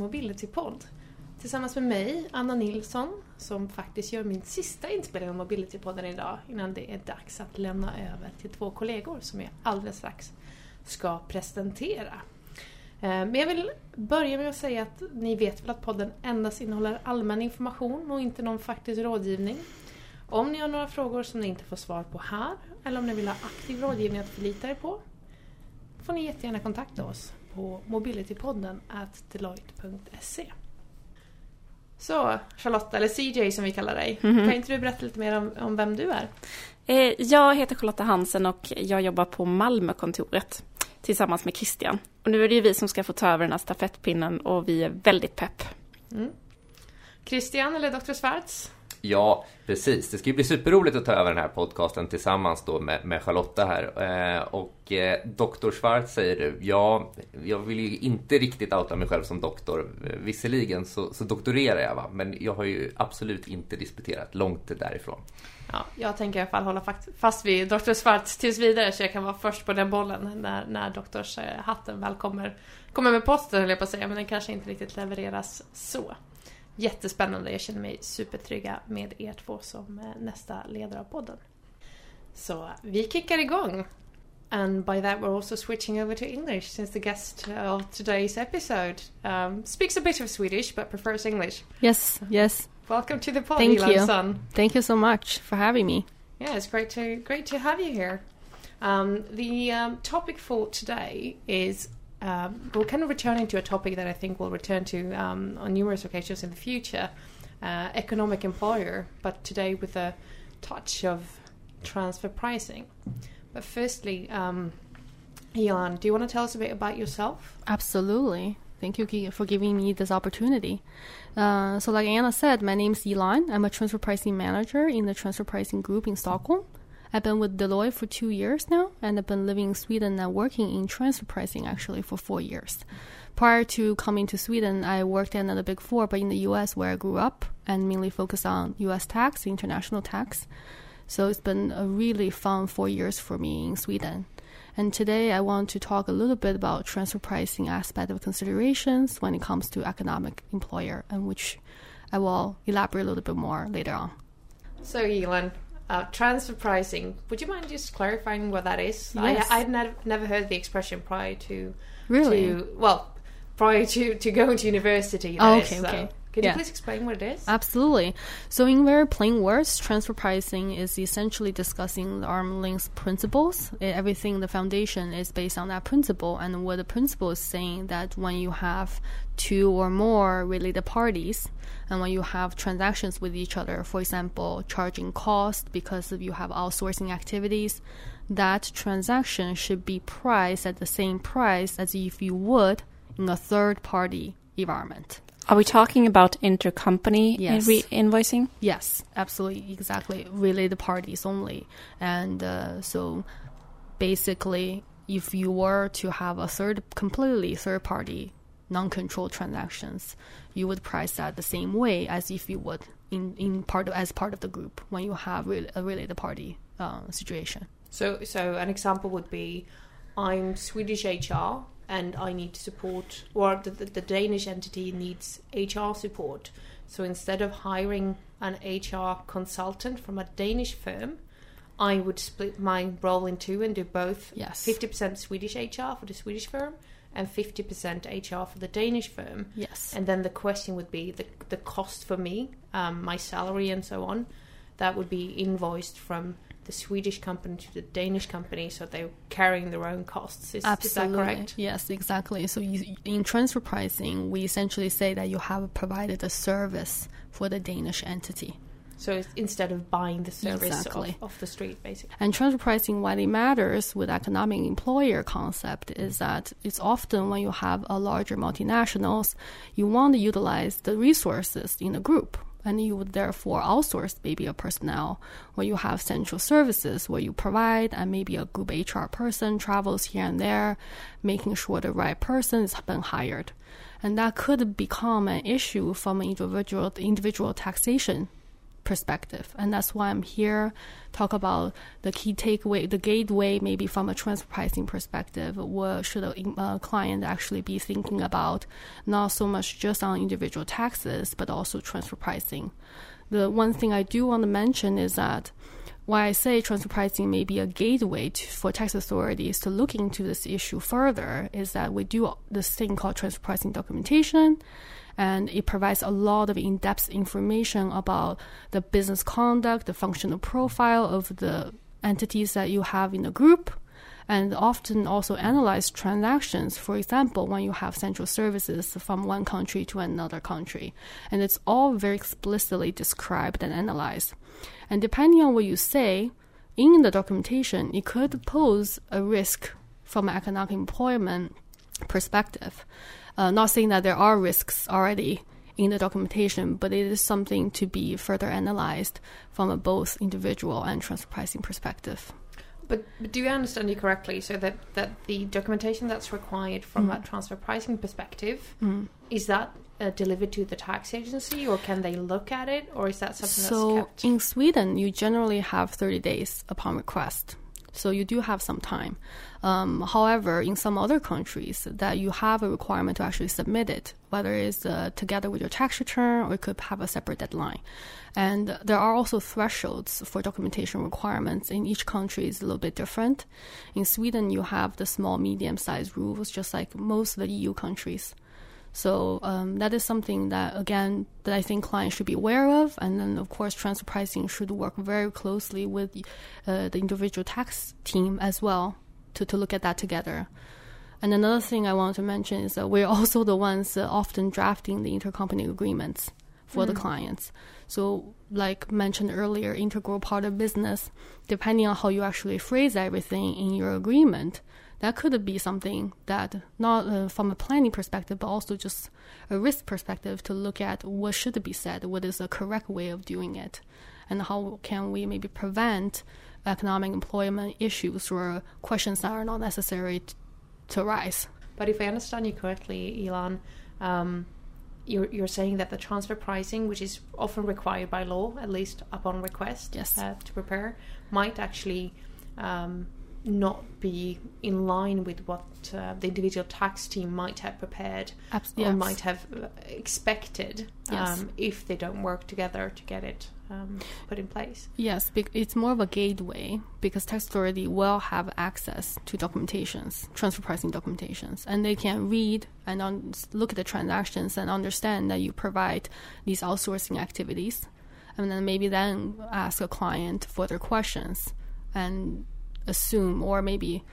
Mobility-podd. Tillsammans med mig, Anna Nilsson, som faktiskt gör min sista inspelning av Mobility-podden idag innan det är dags att lämna över till två kollegor som jag alldeles strax ska presentera. Eh, men jag vill börja med att säga att ni vet väl att podden endast innehåller allmän information och inte någon faktisk rådgivning. Om ni har några frågor som ni inte får svar på här eller om ni vill ha aktiv rådgivning att förlita er på får ni jättegärna kontakta oss på mobilitypodden at deloitte.se. Så Charlotta, eller CJ som vi kallar dig, mm -hmm. kan inte du berätta lite mer om, om vem du är? Eh, jag heter Charlotta Hansen och jag jobbar på Malmökontoret tillsammans med Christian. Och nu är det ju vi som ska få ta över den här stafettpinnen och vi är väldigt pepp. Mm. Christian eller Dr. Schwarz? Ja, precis. Det ska ju bli superroligt att ta över den här podcasten tillsammans då med, med Charlotta här. Eh, och eh, Doktor Schwarz säger du, ja, jag vill ju inte riktigt outa mig själv som doktor. Visserligen så, så doktorerar jag, va? men jag har ju absolut inte disputerat, långt därifrån. Ja, jag tänker i alla fall hålla fast vid Dr. Schwarz tills vidare så jag kan vara först på den bollen när, när doktorshatten eh, väl kommer, kommer med posten, höll jag på att säga, men den kanske inte riktigt levereras så. Jättespännande. Jag känner mig supertrygga med er två som eh, nästa ledare av podden. Så vi kickar igång. And by that we're also switching over to English since the guest of today's episode um, speaks a bit of Swedish but prefers English. Yes, yes. Welcome to the pod, Thank you. Son. Thank you so much for having me. Yeah, it's great to great to have you here. Um, the um, topic for today is um, we're kind of returning to a topic that I think we'll return to um, on numerous occasions in the future uh, economic employer, but today with a touch of transfer pricing. But firstly, um, Elon, do you want to tell us a bit about yourself? Absolutely. Thank you for giving me this opportunity. Uh, so, like Anna said, my name is Elon. I'm a transfer pricing manager in the transfer pricing group in Stockholm. I've been with Deloitte for two years now, and I've been living in Sweden and working in transfer pricing actually for four years. Prior to coming to Sweden, I worked at another big four, but in the US where I grew up and mainly focused on US tax, international tax. So it's been a really fun four years for me in Sweden. And today I want to talk a little bit about transfer pricing aspect of considerations when it comes to economic employer, and which I will elaborate a little bit more later on. So, Elon, uh, transfer pricing. Would you mind just clarifying what that is? Yes. I, I'd never never heard the expression prior to really to, well prior to to going to university. Oh, okay, is, okay. So. Could yeah. you please explain what it is? Absolutely. So, in very plain words, transfer pricing is essentially discussing the arm length principles. Everything, the foundation is based on that principle. And what the principle is saying that when you have two or more related parties, and when you have transactions with each other, for example, charging cost because of you have outsourcing activities, that transaction should be priced at the same price as if you would in a third party environment. Are we talking about intercompany yes. invoicing? Yes, absolutely, exactly. Related parties only. And uh, so basically, if you were to have a third, completely third party non-controlled transactions, you would price that the same way as if you would in, in part of, as part of the group when you have a related party uh, situation. So, so an example would be, I'm Swedish HR and I need support, or the, the, the Danish entity needs HR support. So instead of hiring an HR consultant from a Danish firm, I would split my role in two and do both. Yes. 50% Swedish HR for the Swedish firm and 50% HR for the Danish firm. Yes. And then the question would be the, the cost for me, um, my salary, and so on. That would be invoiced from the Swedish company to the Danish company, so they're carrying their own costs. Is, Absolutely. is that correct? Yes, exactly. So you, in transfer pricing, we essentially say that you have provided a service for the Danish entity. So instead of buying the service exactly. off, off, the street, basically. And transfer pricing, why it matters with economic employer concept is that it's often when you have a larger multinationals, you want to utilize the resources in the group. And you would therefore outsource maybe a personnel where you have central services where you provide and maybe a group HR person travels here and there, making sure the right person has been hired. And that could become an issue from individual individual taxation perspective. And that's why I'm here talk about the key takeaway, the gateway maybe from a transfer pricing perspective. What should a uh, client actually be thinking about? Not so much just on individual taxes, but also transfer pricing. The one thing I do want to mention is that why I say transfer pricing may be a gateway to, for tax authorities to look into this issue further is that we do this thing called transfer pricing documentation and it provides a lot of in-depth information about the business conduct, the functional profile of the entities that you have in the group, and often also analyze transactions. For example, when you have central services from one country to another country, and it's all very explicitly described and analyzed. And depending on what you say in the documentation, it could pose a risk from an economic employment perspective. Uh, not saying that there are risks already in the documentation, but it is something to be further analyzed from a both individual and transfer pricing perspective. But, but, do I understand you correctly? So that, that the documentation that's required from mm. a transfer pricing perspective mm. is that uh, delivered to the tax agency, or can they look at it, or is that something so that's kept? in Sweden, you generally have thirty days upon request so you do have some time. Um, however, in some other countries, that you have a requirement to actually submit it, whether it's uh, together with your tax return or it could have a separate deadline. And there are also thresholds for documentation requirements. In each country is a little bit different. In Sweden, you have the small, medium-sized rules, just like most of the EU countries. So um, that is something that again that I think clients should be aware of, and then of course transfer pricing should work very closely with uh, the individual tax team as well to to look at that together. And another thing I want to mention is that we're also the ones uh, often drafting the intercompany agreements for mm. the clients. So, like mentioned earlier, integral part of business, depending on how you actually phrase everything in your agreement, that could be something that not uh, from a planning perspective, but also just a risk perspective to look at what should be said, what is the correct way of doing it, and how can we maybe prevent economic employment issues or questions that are not necessary t- to rise. But if I understand you correctly, Elon, um, you're, you're saying that the transfer pricing, which is often required by law, at least upon request yes. uh, to prepare, might actually um, not be in line with what uh, the individual tax team might have prepared Abs- or might have uh, expected yes. um, if they don't work together to get it um, put in place. Yes, it's more of a gateway because tax authority will have access to documentations, transfer pricing documentations, and they can read and un- look at the transactions and understand that you provide these outsourcing activities, and then maybe then ask a client further questions and assume or maybe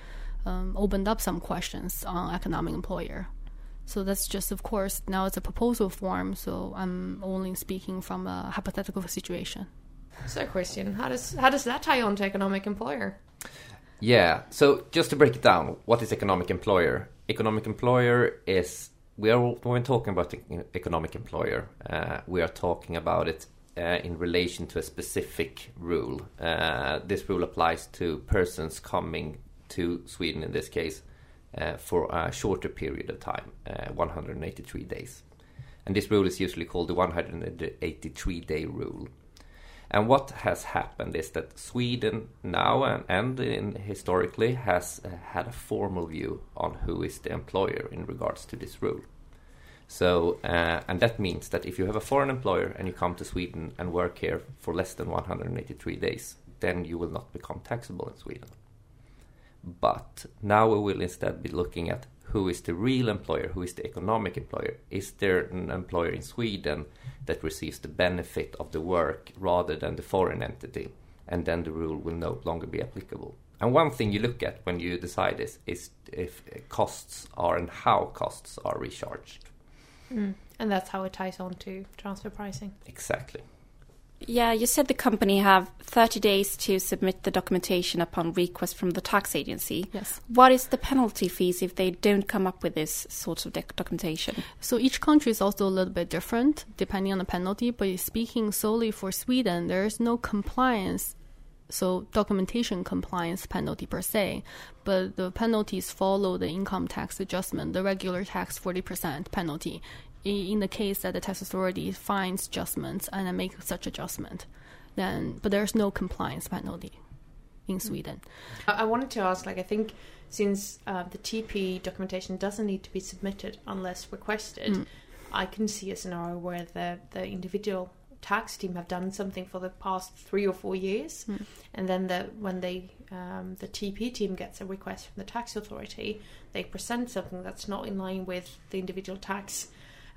um, opened up some questions on economic employer. So that's just, of course, now it's a proposal form, so I'm only speaking from a hypothetical situation. So, Christian, how does how does that tie on to economic employer? Yeah. So, just to break it down, what is economic employer? Economic employer is we are when we're talking about economic employer, uh, we are talking about it uh, in relation to a specific rule. Uh, this rule applies to persons coming to Sweden in this case uh, for a shorter period of time, uh, 183 days. And this rule is usually called the 183 day rule. And what has happened is that Sweden now and, and in, historically has uh, had a formal view on who is the employer in regards to this rule. So, uh, and that means that if you have a foreign employer and you come to Sweden and work here for less than 183 days, then you will not become taxable in Sweden. But now we will instead be looking at who is the real employer, who is the economic employer. Is there an employer in Sweden that receives the benefit of the work rather than the foreign entity? And then the rule will no longer be applicable. And one thing you look at when you decide this is if costs are and how costs are recharged. Mm. And that's how it ties on to transfer pricing. Exactly. Yeah, you said the company have 30 days to submit the documentation upon request from the tax agency. Yes. What is the penalty fees if they don't come up with this sort of documentation? So each country is also a little bit different depending on the penalty, but speaking solely for Sweden, there is no compliance so documentation compliance penalty per se, but the penalties follow the income tax adjustment, the regular tax 40% penalty in the case that the tax authority finds adjustments and then make such adjustment, then but there's no compliance penalty in Sweden. I I wanted to ask, like, I think since uh, the TP documentation doesn't need to be submitted unless requested, Mm. I can see a scenario where the the individual tax team have done something for the past three or four years, Mm. and then the when they um, the TP team gets a request from the tax authority, they present something that's not in line with the individual tax.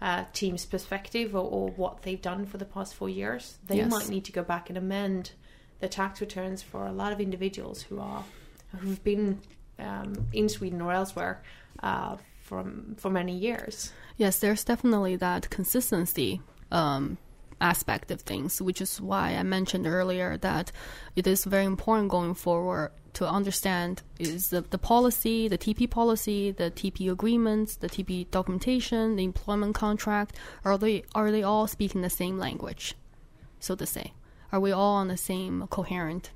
Uh, team's perspective or, or what they've done for the past four years, they Yes. might need to go back and amend the tax returns for a lot of individuals who are who've been um, in Sweden or elsewhere uh, from for many years. Yes, there's definitely that consistency um, aspect of things, which is why I mentioned earlier that it is very important going forward to understand is the, the policy, the TP policy, the TP agreements, the TP documentation, the employment contract, are they are they all speaking the same language, so to say? Are we all on the same coherent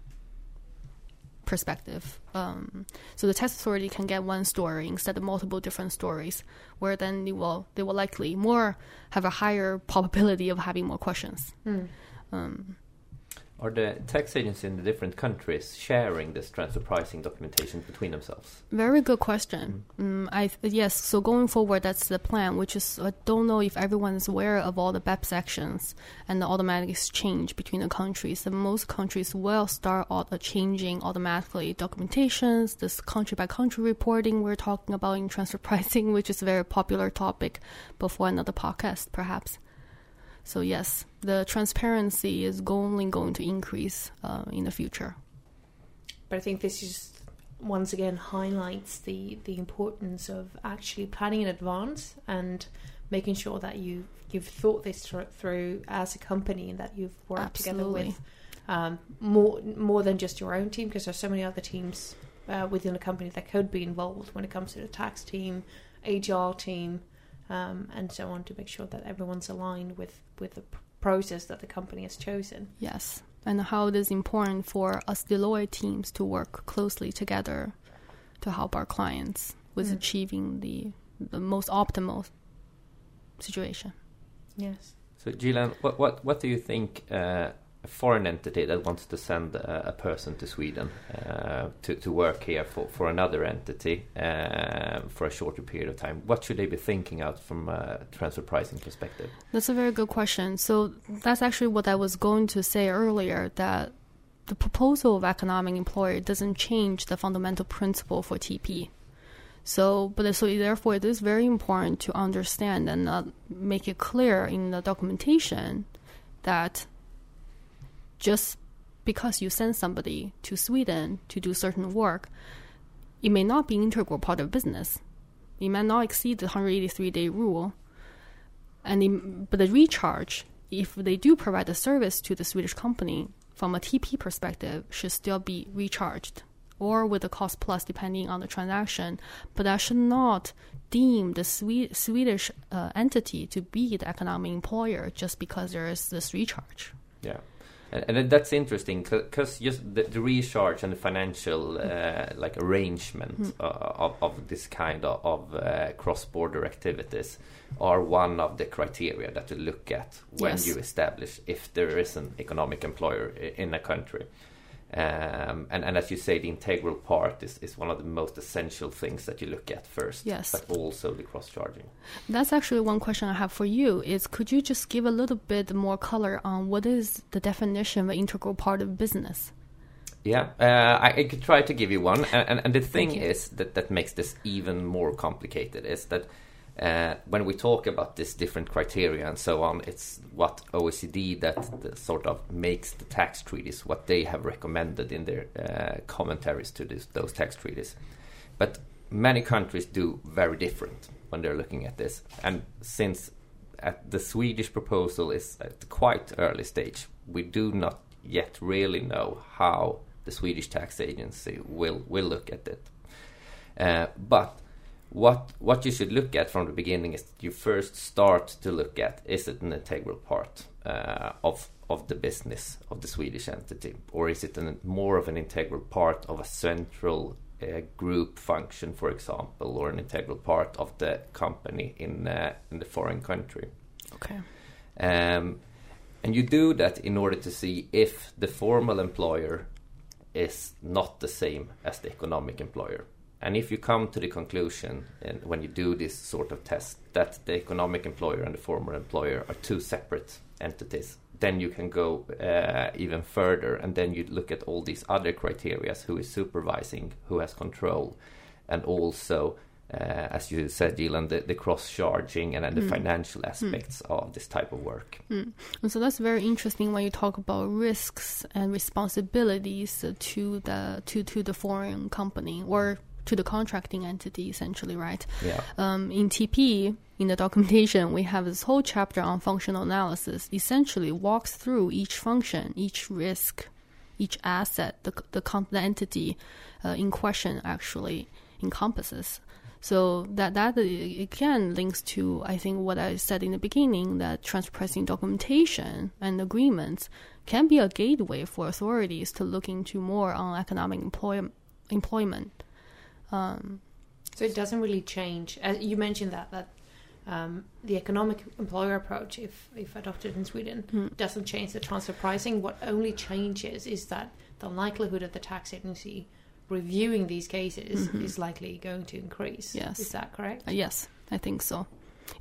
perspective. Um, so the test authority can get one story instead of multiple different stories, where then they will they will likely more have a higher probability of having more questions. Um, Are the tax agents in the different countries sharing this transfer pricing documentation between themselves? very good question. Mm, I yes. So going forward, that's the plan. Which is I don't know if everyone is aware of all the BEPS actions and the automatic exchange between the countries. And most countries will start auto changing automatically documentations. This country by country reporting we're talking about in transfer pricing, which is a very popular topic, before another podcast perhaps. So yes, the transparency is only going to increase uh, in the future. But I think this is once again highlights the the importance of actually planning in advance and making sure that you you've thought this through as a company and that you've worked together with um, more more than just your own team because there's so many other teams uh, within a company that could be involved when it comes to the tax team, HR team, um, and so on to make sure that everyone's aligned with with the process that the company has chosen. Yes, and how it is important for us Deloitte teams to work closely together to help our clients with Mm. achieving the the most optimal situation. Yes. So, Gilan, what what what do you think uh, foreign entity that wants to send a, a person to Sweden uh, to to work here for for another entity uh, for a shorter period of time? What should they be thinking out from a transfer pricing perspective? That's a very good question. So that's actually what I was going to say earlier that the proposal of economic employer doesn't change the fundamental principle for TP. So, but so therefore, it is very important to understand and uh, make it clear in the documentation that just because you send somebody to Sweden to do certain work, it may not be integral part of business. It may not exceed the 183 day rule. And in, but the recharge, if they do provide a service to the Swedish company from a TP perspective, should still be recharged or with a cost plus depending on the transaction. But that should not deem the Swe- Swedish uh, entity to be the economic employer just because there is this recharge. Yeah. And, and that's interesting because just the, the recharge and the financial uh, like arrangement uh, of, of this kind of, of uh, cross-border activities are one of the criteria that you look at when Yes. you establish if there is an economic employer in a country. Um, and, and as you say, the integral part is, is one of the most essential things that you look at first. Yes. But also the cross-charging. That's actually one question I have for you is could you just give a little bit more color on what is the definition of an integral part of business? Yeah, uh, I, I could try to give you one, and, and, and the thing is that that makes this even more complicated is that uh, when we talk about this different criteria and so on, it's what OECD that, sort of makes the tax treaties, what they have recommended in their uh, commentaries to this, those tax treaties. But many countries do very different when they're looking at this, and since at the Swedish proposal is at quite early stage, we do not yet really know how the Swedish tax agency will will look at it. Uh, but what what you should look at from the beginning is that you first start to look at is it an integral part uh, of of the business of the Swedish entity, or is it an, more of an integral part of a central a group function, for example, or an integral part of the company in uh, in the foreign country. Okay. Um, and you do that in order to see if the formal employer is not the same as the economic employer. And if you come to the conclusion, and when you do this sort of test, that the economic employer and the former employer are two separate entities, then you can go uh, even further, and then you look at all these other criteria: who is supervising, who has control, and also, uh, as you said, Gilan, the, the cross-charging and then the financial aspects of this type of work. And so that's very interesting when you talk about risks and responsibilities to the to to the foreign company or to the contracting entity, essentially, right? Yeah. Um, in TP, in the documentation, we have this whole chapter on functional analysis. Essentially, walks through each function, each risk, each asset the the, comp- the entity uh, in question actually encompasses. So that that uh, again links to I think what I said in the beginning that transfer pricing documentation and agreements can be a gateway for authorities to look into more on economic employ- employment. So it doesn't really change. As you mentioned that that um, the economic employer approach, if if adopted in Sweden, doesn't change the transfer pricing. What only changes is that the likelihood of the tax agency reviewing these cases is likely going to increase. Yes. is that correct? Uh, yes, I think so.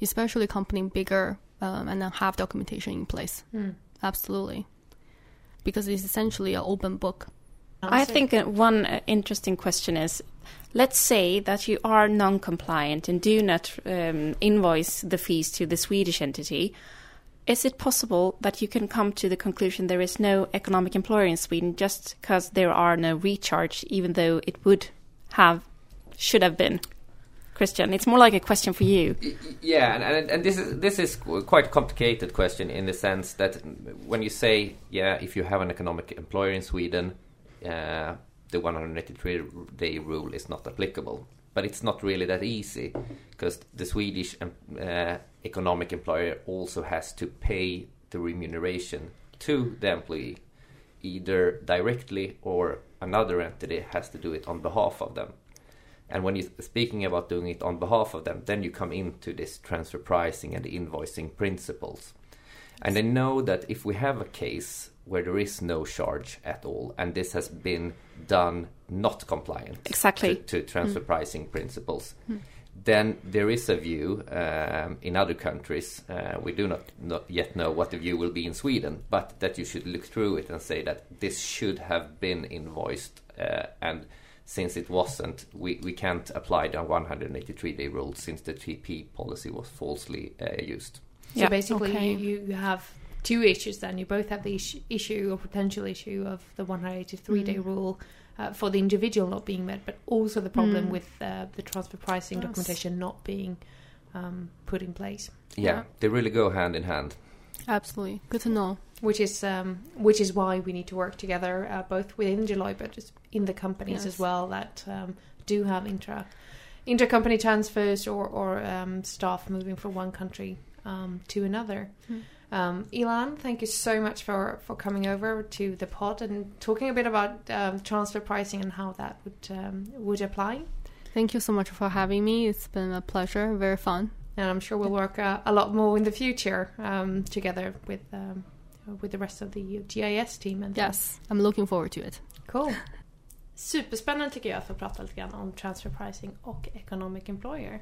Especially company bigger um, and then have documentation in place. Absolutely, because it's essentially an open book. I think uh, one uh, interesting question is let's say that you are non compliant and do not um, invoice the fees to the Swedish entity. Is it possible that you can come to the conclusion there is no economic employer in Sweden just because there are no recharge, even though it would have, should have been? Christian, it's more like a question for you. Yeah, and, and, and this is this is quite a complicated question in the sense that when you say, yeah, if you have an economic employer in Sweden, uh, the 183 day rule is not applicable. But it's not really that easy because the Swedish um, uh, economic employer also has to pay the remuneration to the employee, either directly or another entity has to do it on behalf of them. And when you're speaking about doing it on behalf of them, then you come into this transfer pricing and invoicing principles. And I know that if we have a case where there is no charge at all, and this has been done not compliant Exactly. to, to transfer pricing principles, then there is a view um, in other countries. Uh, we do not, not yet know what the view will be in Sweden, but that you should look through it and say that this should have been invoiced, uh, and since it wasn't, we, we can't apply the 183 day rule since the TP policy was falsely uh, used. So Yeah. basically, Okay. you, you have two issues. Then you both have the issue, issue or potential issue of the 183 day rule uh, for the individual not being met, but also the problem Mm. with uh, the transfer pricing Yes. documentation not being um, put in place. Yeah, Yeah. they really go hand in hand. Absolutely, good to know. Which is um, which is why we need to work together, uh, both within Deloitte, but just in the companies Yes. as well that um, do have intra intercompany transfers or or um, staff moving from one country um, to another. Um, Ilan, thank you so much for, for coming over to the pod and talking a bit about um, transfer pricing and how that would um, would apply. Thank you so much for having me. It's been a pleasure. Very fun. And I'm sure we'll work uh, a lot more in the future um, together with um, with the rest of the GIS team. And Yes, I'm looking forward to it. Cool. Superspännande tycker jag för att prata lite grann om transfer pricing och economic employer.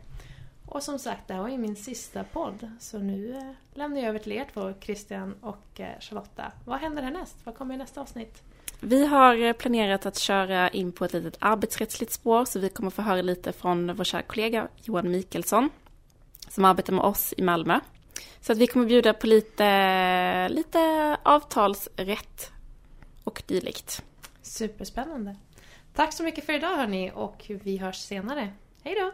Och som sagt, det här var ju min sista podd. Så nu eh, lämnar jag över till er två, Christian och eh, Charlotta. Vad händer härnäst? Vad kommer i nästa avsnitt? Vi har eh, planerat att köra in på ett litet arbetsrättsligt spår så vi kommer få höra lite från vår kära kollega Johan Mikelsson som arbetar med oss i Malmö. Så att vi kommer bjuda på lite, lite avtalsrätt och dylikt. Superspännande. Tack så mycket för idag hörni och vi hörs senare. Hej då!